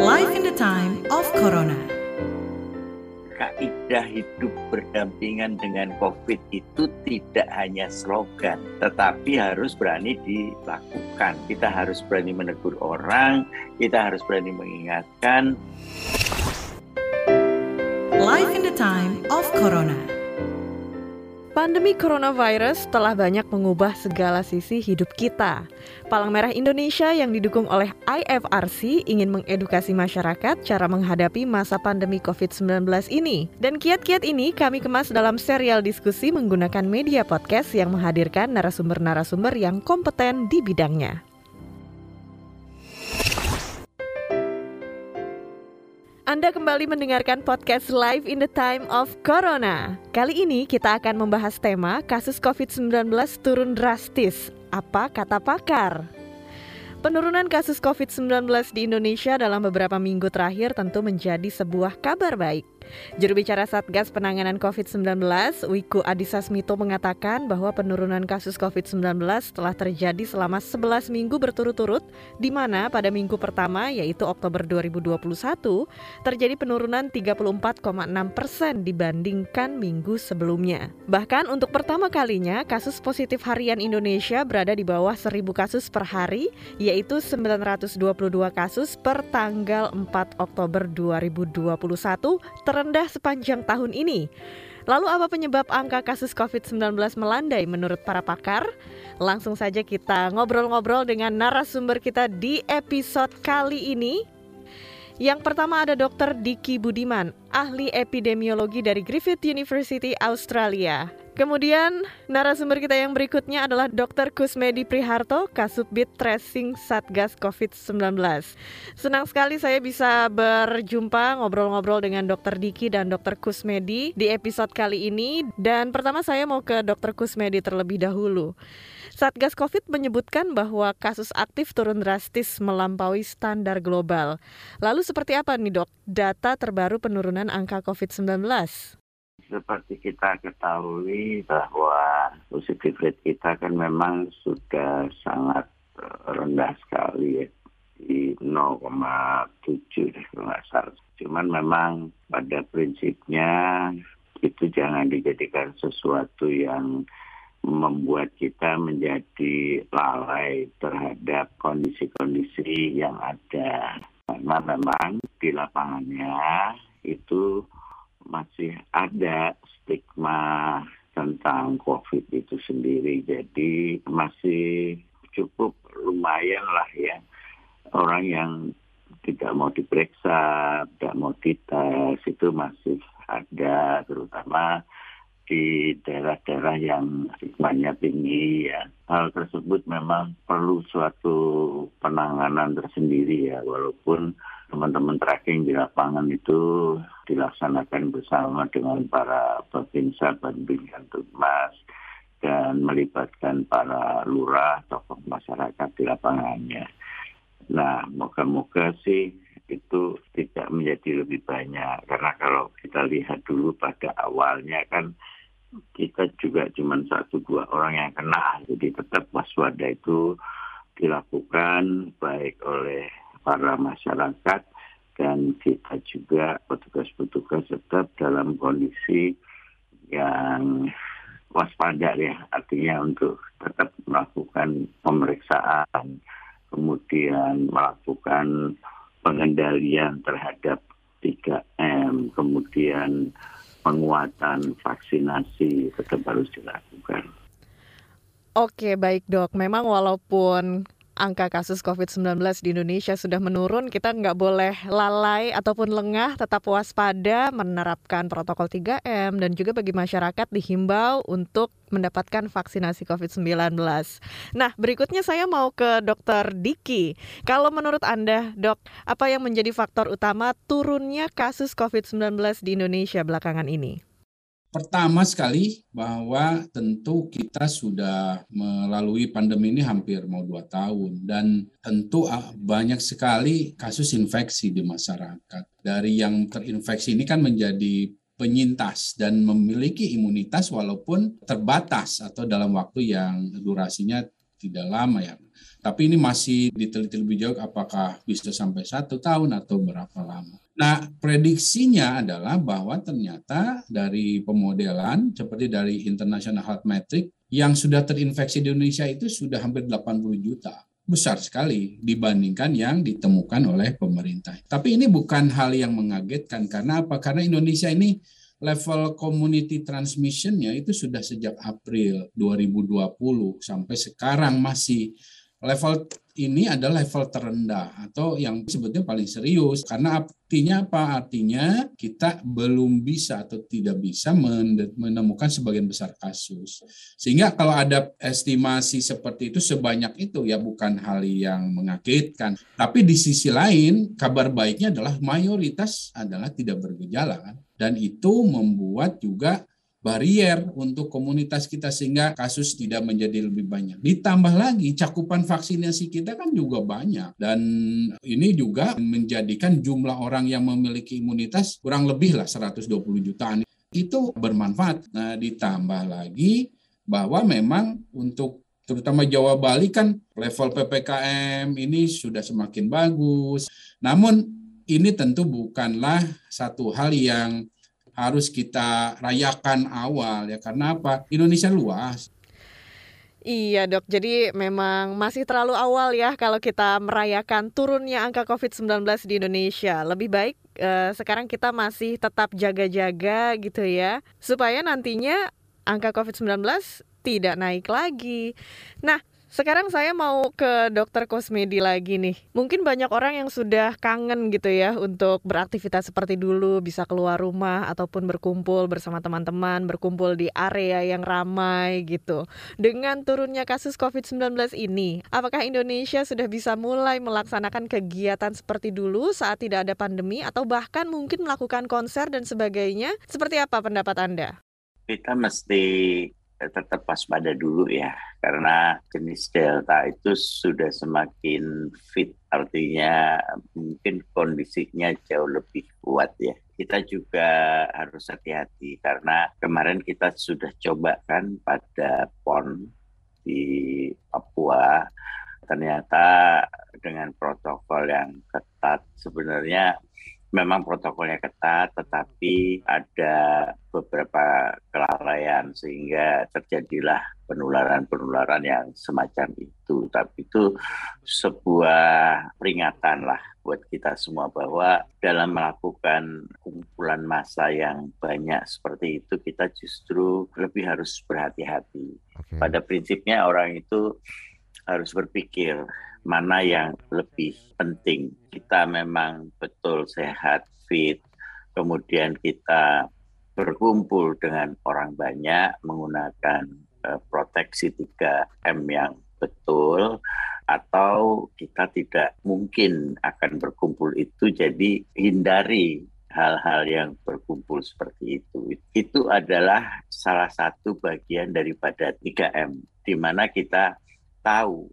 Life in the time of Corona. Kaidah hidup berdampingan dengan COVID itu tidak hanya slogan, tetapi harus berani dilakukan. Kita harus berani menegur orang, kita harus berani mengingatkan. Life in the time of Corona. Pandemi coronavirus telah banyak mengubah segala sisi hidup kita. Palang Merah Indonesia yang didukung oleh IFRC ingin mengedukasi masyarakat cara menghadapi masa pandemi COVID-19 ini. Dan kiat-kiat ini kami kemas dalam serial diskusi menggunakan media podcast yang menghadirkan narasumber-narasumber yang kompeten di bidangnya. Anda kembali mendengarkan podcast Live in the Time of Corona. Kali ini kita akan membahas tema kasus COVID-19 turun drastis. Apa kata pakar? Penurunan kasus COVID-19 di Indonesia dalam beberapa minggu terakhir tentu menjadi sebuah kabar baik. Juru bicara Satgas Penanganan COVID-19, Wiku Adhisa Smito mengatakan bahwa penurunan kasus COVID-19 telah terjadi selama 11 minggu berturut-turut, di mana pada minggu pertama, yaitu Oktober 2021, terjadi penurunan 34,6 persen dibandingkan minggu sebelumnya. Bahkan untuk pertama kalinya, kasus positif harian Indonesia berada di bawah 1000 kasus per hari, yaitu 922 kasus per tanggal 4 Oktober 2021, terendah sepanjang tahun ini. Lalu apa penyebab angka kasus COVID-19 melandai menurut para pakar? Langsung saja kita ngobrol-ngobrol dengan narasumber kita di episode kali ini. Yang pertama ada Dr. Diki Budiman, ahli epidemiologi dari Griffith University Australia. Kemudian narasumber kita yang berikutnya adalah Dr. Kusmedi Priharto, Kasubit Tracing Satgas COVID-19. Senang sekali saya bisa berjumpa ngobrol-ngobrol dengan Dr. Diki dan Dr. Kusmedi di episode kali ini. Dan pertama saya mau ke Dr. Kusmedi terlebih dahulu. Satgas COVID menyebutkan bahwa kasus aktif turun drastis melampaui standar global. Lalu seperti apa nih dok data terbaru penurunan angka COVID-19? seperti kita ketahui bahwa positif rate kita kan memang sudah sangat eh, rendah sekali ya di 0,7 kalau Cuman memang pada prinsipnya itu jangan dijadikan sesuatu yang membuat kita menjadi lalai terhadap kondisi-kondisi yang ada. Karena memang di lapangannya itu masih ada stigma tentang COVID itu sendiri. Jadi masih cukup lumayan lah ya orang yang tidak mau diperiksa, tidak mau dites itu masih ada terutama di daerah-daerah yang stigmanya tinggi ya. Hal tersebut memang perlu suatu penanganan tersendiri ya walaupun teman-teman tracking di lapangan itu dilaksanakan bersama dengan para Babinsa, Banbingan Tumas, dan melibatkan para lurah, tokoh masyarakat di lapangannya. Nah, moga-moga sih itu tidak menjadi lebih banyak. Karena kalau kita lihat dulu pada awalnya kan kita juga cuma satu dua orang yang kena. Jadi tetap waspada itu dilakukan baik oleh para masyarakat dan kita juga petugas-petugas tetap dalam kondisi yang waspada ya artinya untuk tetap melakukan pemeriksaan kemudian melakukan pengendalian terhadap 3M kemudian penguatan vaksinasi tetap harus dilakukan. Oke, baik dok. Memang walaupun angka kasus COVID-19 di Indonesia sudah menurun, kita nggak boleh lalai ataupun lengah, tetap waspada, menerapkan protokol 3M, dan juga bagi masyarakat dihimbau untuk mendapatkan vaksinasi COVID-19. Nah, berikutnya saya mau ke Dokter Diki. Kalau menurut Anda, dok, apa yang menjadi faktor utama turunnya kasus COVID-19 di Indonesia belakangan ini? Pertama sekali bahwa tentu kita sudah melalui pandemi ini hampir mau dua tahun dan tentu ah, banyak sekali kasus infeksi di masyarakat. Dari yang terinfeksi ini kan menjadi penyintas dan memiliki imunitas walaupun terbatas atau dalam waktu yang durasinya tidak lama ya. Tapi ini masih diteliti lebih jauh apakah bisa sampai satu tahun atau berapa lama. Nah, prediksinya adalah bahwa ternyata dari pemodelan seperti dari International Health Metric yang sudah terinfeksi di Indonesia itu sudah hampir 80 juta besar sekali dibandingkan yang ditemukan oleh pemerintah. Tapi ini bukan hal yang mengagetkan karena apa? Karena Indonesia ini level community transmissionnya itu sudah sejak April 2020 sampai sekarang masih level ini adalah level terendah atau yang sebetulnya paling serius karena artinya apa? Artinya kita belum bisa atau tidak bisa menemukan sebagian besar kasus. Sehingga kalau ada estimasi seperti itu sebanyak itu ya bukan hal yang mengagetkan. Tapi di sisi lain kabar baiknya adalah mayoritas adalah tidak bergejala kan. Dan itu membuat juga barier untuk komunitas kita sehingga kasus tidak menjadi lebih banyak. Ditambah lagi cakupan vaksinasi kita kan juga banyak dan ini juga menjadikan jumlah orang yang memiliki imunitas kurang lebih lah 120 jutaan itu bermanfaat. Nah, ditambah lagi bahwa memang untuk terutama Jawa Bali kan level PPKM ini sudah semakin bagus. Namun ini tentu bukanlah satu hal yang harus kita rayakan awal ya karena apa Indonesia luas Iya dok, jadi memang masih terlalu awal ya kalau kita merayakan turunnya angka COVID-19 di Indonesia. Lebih baik eh, sekarang kita masih tetap jaga-jaga gitu ya, supaya nantinya angka COVID-19 tidak naik lagi. Nah, sekarang saya mau ke dokter kosmedi lagi nih. Mungkin banyak orang yang sudah kangen gitu ya untuk beraktivitas seperti dulu, bisa keluar rumah ataupun berkumpul bersama teman-teman, berkumpul di area yang ramai gitu. Dengan turunnya kasus COVID-19 ini, apakah Indonesia sudah bisa mulai melaksanakan kegiatan seperti dulu saat tidak ada pandemi atau bahkan mungkin melakukan konser dan sebagainya? Seperti apa pendapat Anda? Kita mesti tetap waspada dulu ya karena jenis delta itu sudah semakin fit artinya mungkin kondisinya jauh lebih kuat ya. Kita juga harus hati-hati karena kemarin kita sudah coba kan pada PON di Papua. Ternyata dengan protokol yang ketat sebenarnya memang protokolnya ketat, tetapi ada beberapa kelalaian sehingga terjadilah penularan-penularan yang semacam itu. Tapi itu sebuah peringatan lah buat kita semua bahwa dalam melakukan kumpulan massa yang banyak seperti itu kita justru lebih harus berhati-hati. Okay. Pada prinsipnya orang itu harus berpikir mana yang lebih penting. Kita memang betul sehat, fit, kemudian kita berkumpul dengan orang banyak menggunakan uh, proteksi 3M yang betul atau kita tidak mungkin akan berkumpul itu jadi hindari hal-hal yang berkumpul seperti itu. Itu adalah salah satu bagian daripada 3M di mana kita tahu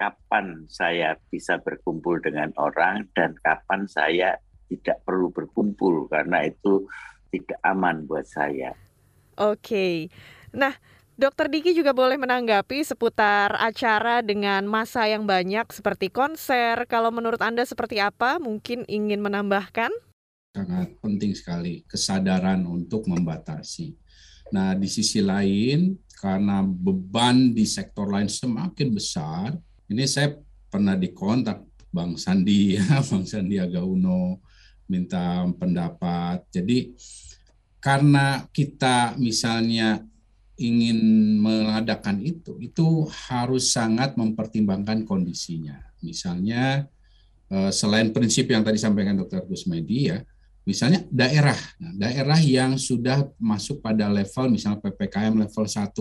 kapan saya bisa berkumpul dengan orang dan kapan saya tidak perlu berkumpul karena itu tidak aman buat saya. Oke. Nah, Dokter Diki juga boleh menanggapi seputar acara dengan masa yang banyak seperti konser. Kalau menurut Anda seperti apa? Mungkin ingin menambahkan? Sangat penting sekali kesadaran untuk membatasi. Nah, di sisi lain, karena beban di sektor lain semakin besar, ini saya pernah dikontak Bang Sandi ya, Bang Sandiaga Uno minta pendapat. Jadi karena kita misalnya ingin mengadakan itu, itu harus sangat mempertimbangkan kondisinya. Misalnya eh, selain prinsip yang tadi sampaikan Dr. Gusmedi ya, misalnya daerah, nah, daerah yang sudah masuk pada level misalnya PPKM level 1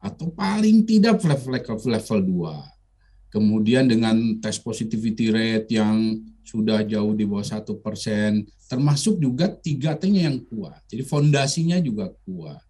atau paling tidak level level, level 2 kemudian dengan tes positivity rate yang sudah jauh di bawah satu persen, termasuk juga tiga T-nya yang kuat. Jadi fondasinya juga kuat.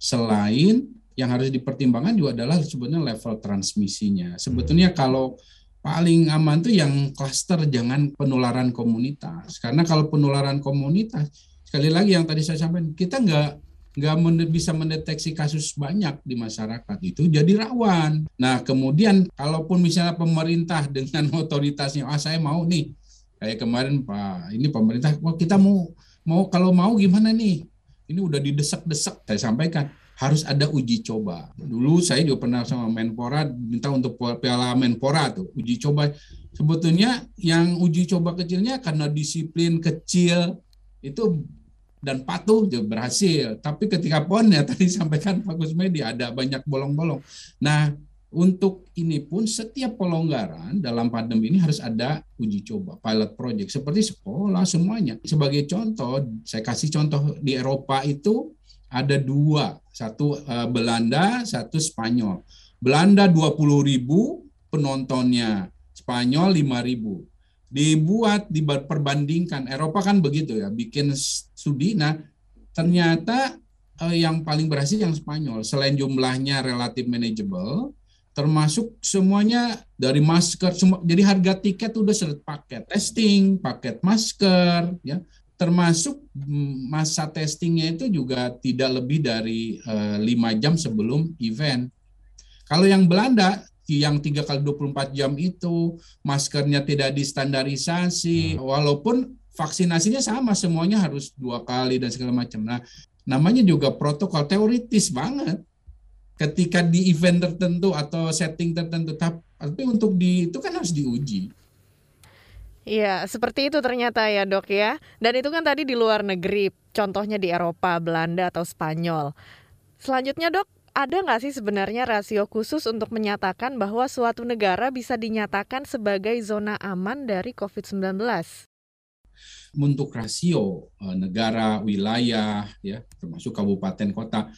Selain yang harus dipertimbangkan juga adalah sebenarnya level transmisinya. Sebetulnya kalau paling aman tuh yang klaster jangan penularan komunitas. Karena kalau penularan komunitas, sekali lagi yang tadi saya sampaikan, kita nggak nggak bisa mendeteksi kasus banyak di masyarakat itu jadi rawan. Nah kemudian kalaupun misalnya pemerintah dengan otoritasnya, ah saya mau nih kayak kemarin Pak ini pemerintah, wah kita mau mau kalau mau gimana nih? Ini udah didesak-desak saya sampaikan harus ada uji coba. Dulu saya juga pernah sama Menpora minta untuk piala Menpora tuh uji coba. Sebetulnya yang uji coba kecilnya karena disiplin kecil itu dan patuh juga berhasil. Tapi ketika pon ya tadi sampaikan Pak Kusmedi ada banyak bolong-bolong. Nah untuk ini pun setiap pelonggaran dalam pandemi ini harus ada uji coba, pilot project seperti sekolah semuanya. Sebagai contoh, saya kasih contoh di Eropa itu ada dua, satu uh, Belanda, satu Spanyol. Belanda 20 ribu penontonnya, Spanyol 5 ribu. Dibuat, diperbandingkan, Eropa kan begitu ya, bikin studi, nah ternyata uh, yang paling berhasil yang Spanyol, selain jumlahnya relatif manageable, termasuk semuanya dari masker semua jadi harga tiket udah seret paket testing paket masker ya. Termasuk masa testingnya itu juga tidak lebih dari eh, lima jam sebelum event. Kalau yang Belanda yang tiga kali 24 jam itu maskernya tidak distandarisasi, hmm. walaupun vaksinasinya sama semuanya harus dua kali dan segala macam. Nah, namanya juga protokol teoritis banget. Ketika di event tertentu atau setting tertentu, tapi untuk di itu kan harus diuji. Iya, seperti itu ternyata ya dok ya. Dan itu kan tadi di luar negeri, contohnya di Eropa, Belanda atau Spanyol. Selanjutnya dok, ada nggak sih sebenarnya rasio khusus untuk menyatakan bahwa suatu negara bisa dinyatakan sebagai zona aman dari COVID-19? Untuk rasio eh, negara, wilayah, ya termasuk kabupaten kota,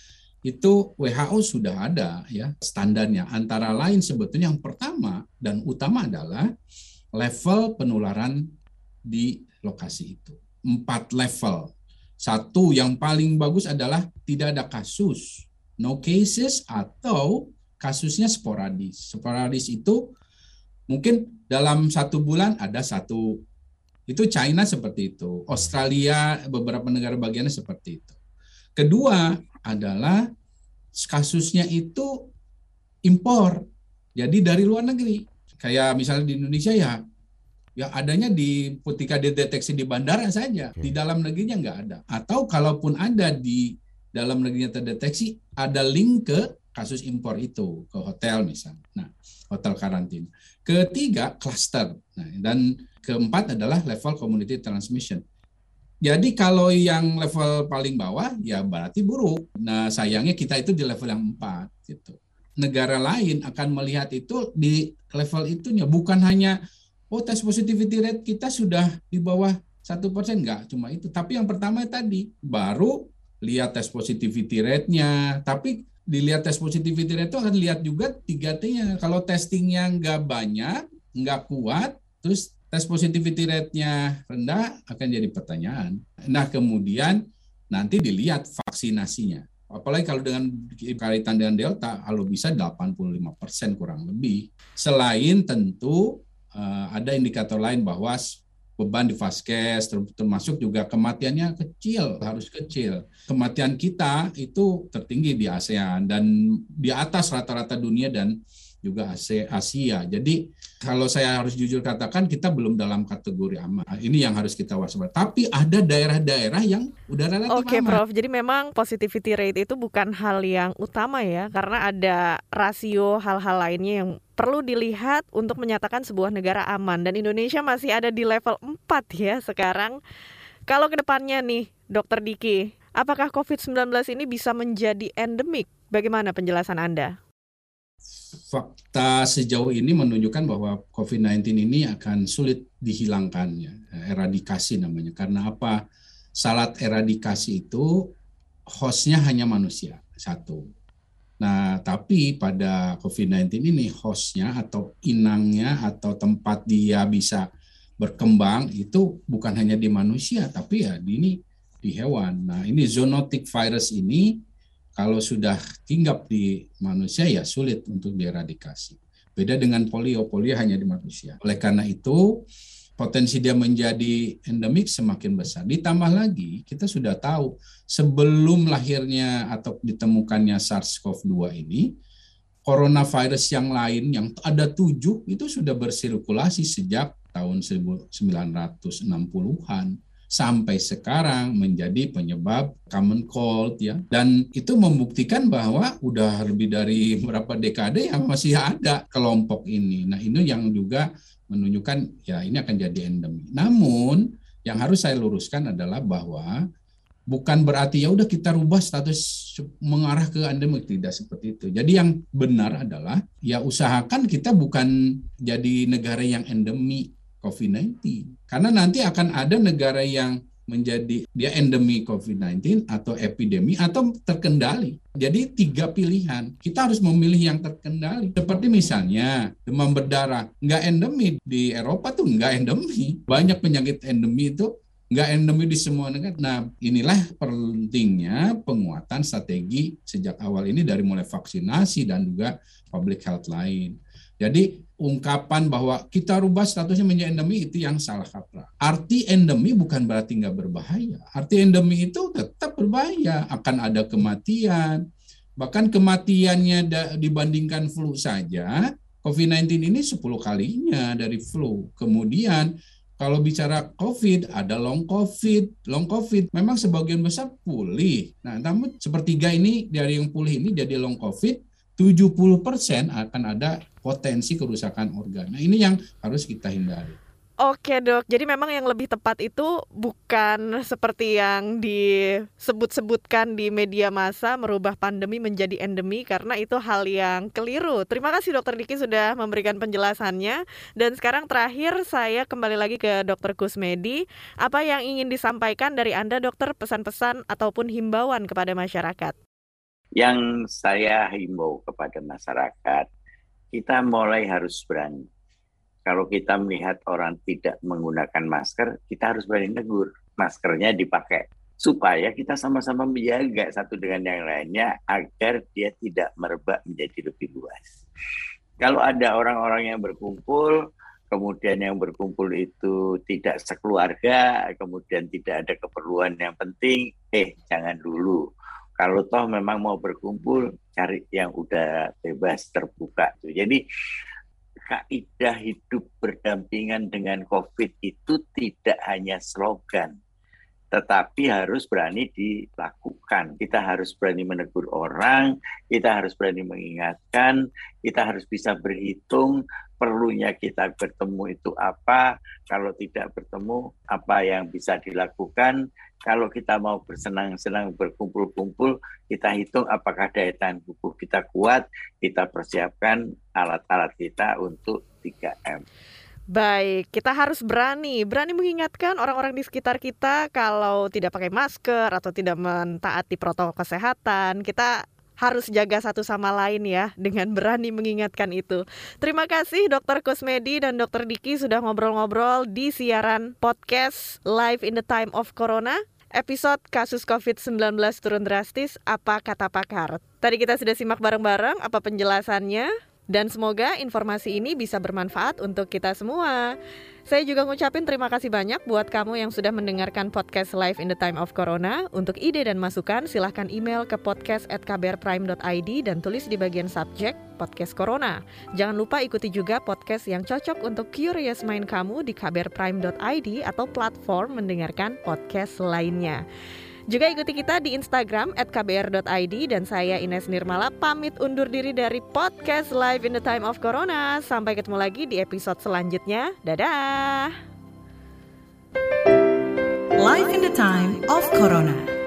itu WHO sudah ada ya standarnya. Antara lain sebetulnya yang pertama dan utama adalah level penularan di lokasi itu. Empat level. Satu yang paling bagus adalah tidak ada kasus, no cases atau kasusnya sporadis. Sporadis itu mungkin dalam satu bulan ada satu. Itu China seperti itu. Australia, beberapa negara bagiannya seperti itu. Kedua adalah kasusnya itu impor. Jadi dari luar negeri kayak misalnya di Indonesia ya ya adanya di ketika dideteksi di bandara saja di dalam negerinya nggak ada atau kalaupun ada di dalam negerinya terdeteksi ada link ke kasus impor itu ke hotel misalnya. Nah hotel karantina. Ketiga cluster. Nah dan keempat adalah level community transmission. Jadi kalau yang level paling bawah ya berarti buruk. Nah sayangnya kita itu di level yang empat gitu. Negara lain akan melihat itu di level itunya. Bukan hanya oh tes positivity rate kita sudah di bawah satu persen. Nggak cuma itu. Tapi yang pertama tadi baru lihat tes positivity rate-nya. Tapi dilihat tes positivity rate itu akan lihat juga tiga T-nya. Kalau testingnya nggak banyak nggak kuat terus tes positivity rate-nya rendah akan jadi pertanyaan. Nah kemudian nanti dilihat vaksinasinya. Apalagi kalau dengan kaitan dengan Delta, kalau bisa 85 persen kurang lebih. Selain tentu uh, ada indikator lain bahwa beban di vaskes termasuk juga kematiannya kecil harus kecil kematian kita itu tertinggi di ASEAN dan di atas rata-rata dunia dan juga Asia. Jadi kalau saya harus jujur katakan kita belum dalam kategori aman. Ini yang harus kita waspada. Tapi ada daerah-daerah yang udah relatif Oke, okay, Prof. Jadi memang positivity rate itu bukan hal yang utama ya, karena ada rasio hal-hal lainnya yang perlu dilihat untuk menyatakan sebuah negara aman dan Indonesia masih ada di level 4 ya sekarang. Kalau ke depannya nih, Dokter Diki, apakah COVID-19 ini bisa menjadi endemik? Bagaimana penjelasan Anda? fakta sejauh ini menunjukkan bahwa COVID-19 ini akan sulit dihilangkan ya, eradikasi namanya. Karena apa? Salat eradikasi itu hostnya hanya manusia satu. Nah, tapi pada COVID-19 ini hostnya atau inangnya atau tempat dia bisa berkembang itu bukan hanya di manusia, tapi ya di ini di hewan. Nah, ini zoonotic virus ini kalau sudah hinggap di manusia ya sulit untuk dieradikasi. Beda dengan polio, polio hanya di manusia. Oleh karena itu potensi dia menjadi endemik semakin besar. Ditambah lagi, kita sudah tahu sebelum lahirnya atau ditemukannya SARS-CoV-2 ini, coronavirus yang lain yang ada tujuh itu sudah bersirkulasi sejak tahun 1960-an sampai sekarang menjadi penyebab common cold ya dan itu membuktikan bahwa udah lebih dari beberapa dekade yang masih ada kelompok ini. Nah, ini yang juga menunjukkan ya ini akan jadi endemi. Namun yang harus saya luruskan adalah bahwa bukan berarti ya udah kita rubah status mengarah ke endemik tidak seperti itu. Jadi yang benar adalah ya usahakan kita bukan jadi negara yang endemi COVID-19. Karena nanti akan ada negara yang menjadi dia endemi COVID-19 atau epidemi atau terkendali. Jadi tiga pilihan. Kita harus memilih yang terkendali. Seperti misalnya demam berdarah. Nggak endemi di Eropa tuh nggak endemi. Banyak penyakit endemi itu nggak endemi di semua negara. Nah inilah pentingnya penguatan strategi sejak awal ini dari mulai vaksinasi dan juga public health lain. Jadi ungkapan bahwa kita rubah statusnya menjadi endemi itu yang salah kaprah. Arti endemi bukan berarti nggak berbahaya. Arti endemi itu tetap berbahaya. Akan ada kematian. Bahkan kematiannya dibandingkan flu saja, COVID-19 ini 10 kalinya dari flu. Kemudian kalau bicara COVID, ada long COVID. Long COVID memang sebagian besar pulih. Nah, namun sepertiga ini dari yang pulih ini jadi long COVID, 70% akan ada potensi kerusakan organ. Nah, ini yang harus kita hindari. Oke dok, jadi memang yang lebih tepat itu bukan seperti yang disebut-sebutkan di media massa merubah pandemi menjadi endemi karena itu hal yang keliru. Terima kasih dokter Diki sudah memberikan penjelasannya. Dan sekarang terakhir saya kembali lagi ke dokter Kusmedi. Apa yang ingin disampaikan dari Anda dokter pesan-pesan ataupun himbauan kepada masyarakat? Yang saya himbau kepada masyarakat, kita mulai harus berani. Kalau kita melihat orang tidak menggunakan masker, kita harus berani negur. Maskernya dipakai supaya kita sama-sama menjaga satu dengan yang lainnya agar dia tidak merebak menjadi lebih luas. Kalau ada orang-orang yang berkumpul, kemudian yang berkumpul itu tidak sekeluarga, kemudian tidak ada keperluan yang penting, eh jangan dulu kalau toh memang mau berkumpul cari yang udah bebas terbuka tuh. Jadi kaidah hidup berdampingan dengan COVID itu tidak hanya slogan tetapi harus berani dilakukan. Kita harus berani menegur orang, kita harus berani mengingatkan, kita harus bisa berhitung perlunya kita bertemu itu apa, kalau tidak bertemu apa yang bisa dilakukan, kalau kita mau bersenang-senang berkumpul-kumpul, kita hitung apakah daya tahan tubuh kita kuat, kita persiapkan alat-alat kita untuk 3M. Baik, kita harus berani, berani mengingatkan orang-orang di sekitar kita kalau tidak pakai masker atau tidak mentaati protokol kesehatan. Kita harus jaga satu sama lain ya dengan berani mengingatkan itu. Terima kasih Dokter Kusmedi dan Dokter Diki sudah ngobrol-ngobrol di siaran podcast Live in the Time of Corona episode kasus COVID-19 turun drastis, apa kata pakar. Tadi kita sudah simak bareng-bareng apa penjelasannya, dan semoga informasi ini bisa bermanfaat untuk kita semua. Saya juga ngucapin terima kasih banyak buat kamu yang sudah mendengarkan podcast Live in the Time of Corona. Untuk ide dan masukan, silahkan email ke podcast@kbrprime.id dan tulis di bagian subjek podcast Corona. Jangan lupa ikuti juga podcast yang cocok untuk curious mind kamu di kbrprime.id atau platform mendengarkan podcast lainnya. Juga ikuti kita di Instagram kbr.id dan saya Ines Nirmala pamit undur diri dari podcast Live in the Time of Corona. Sampai ketemu lagi di episode selanjutnya. Dadah! Live in the Time of Corona.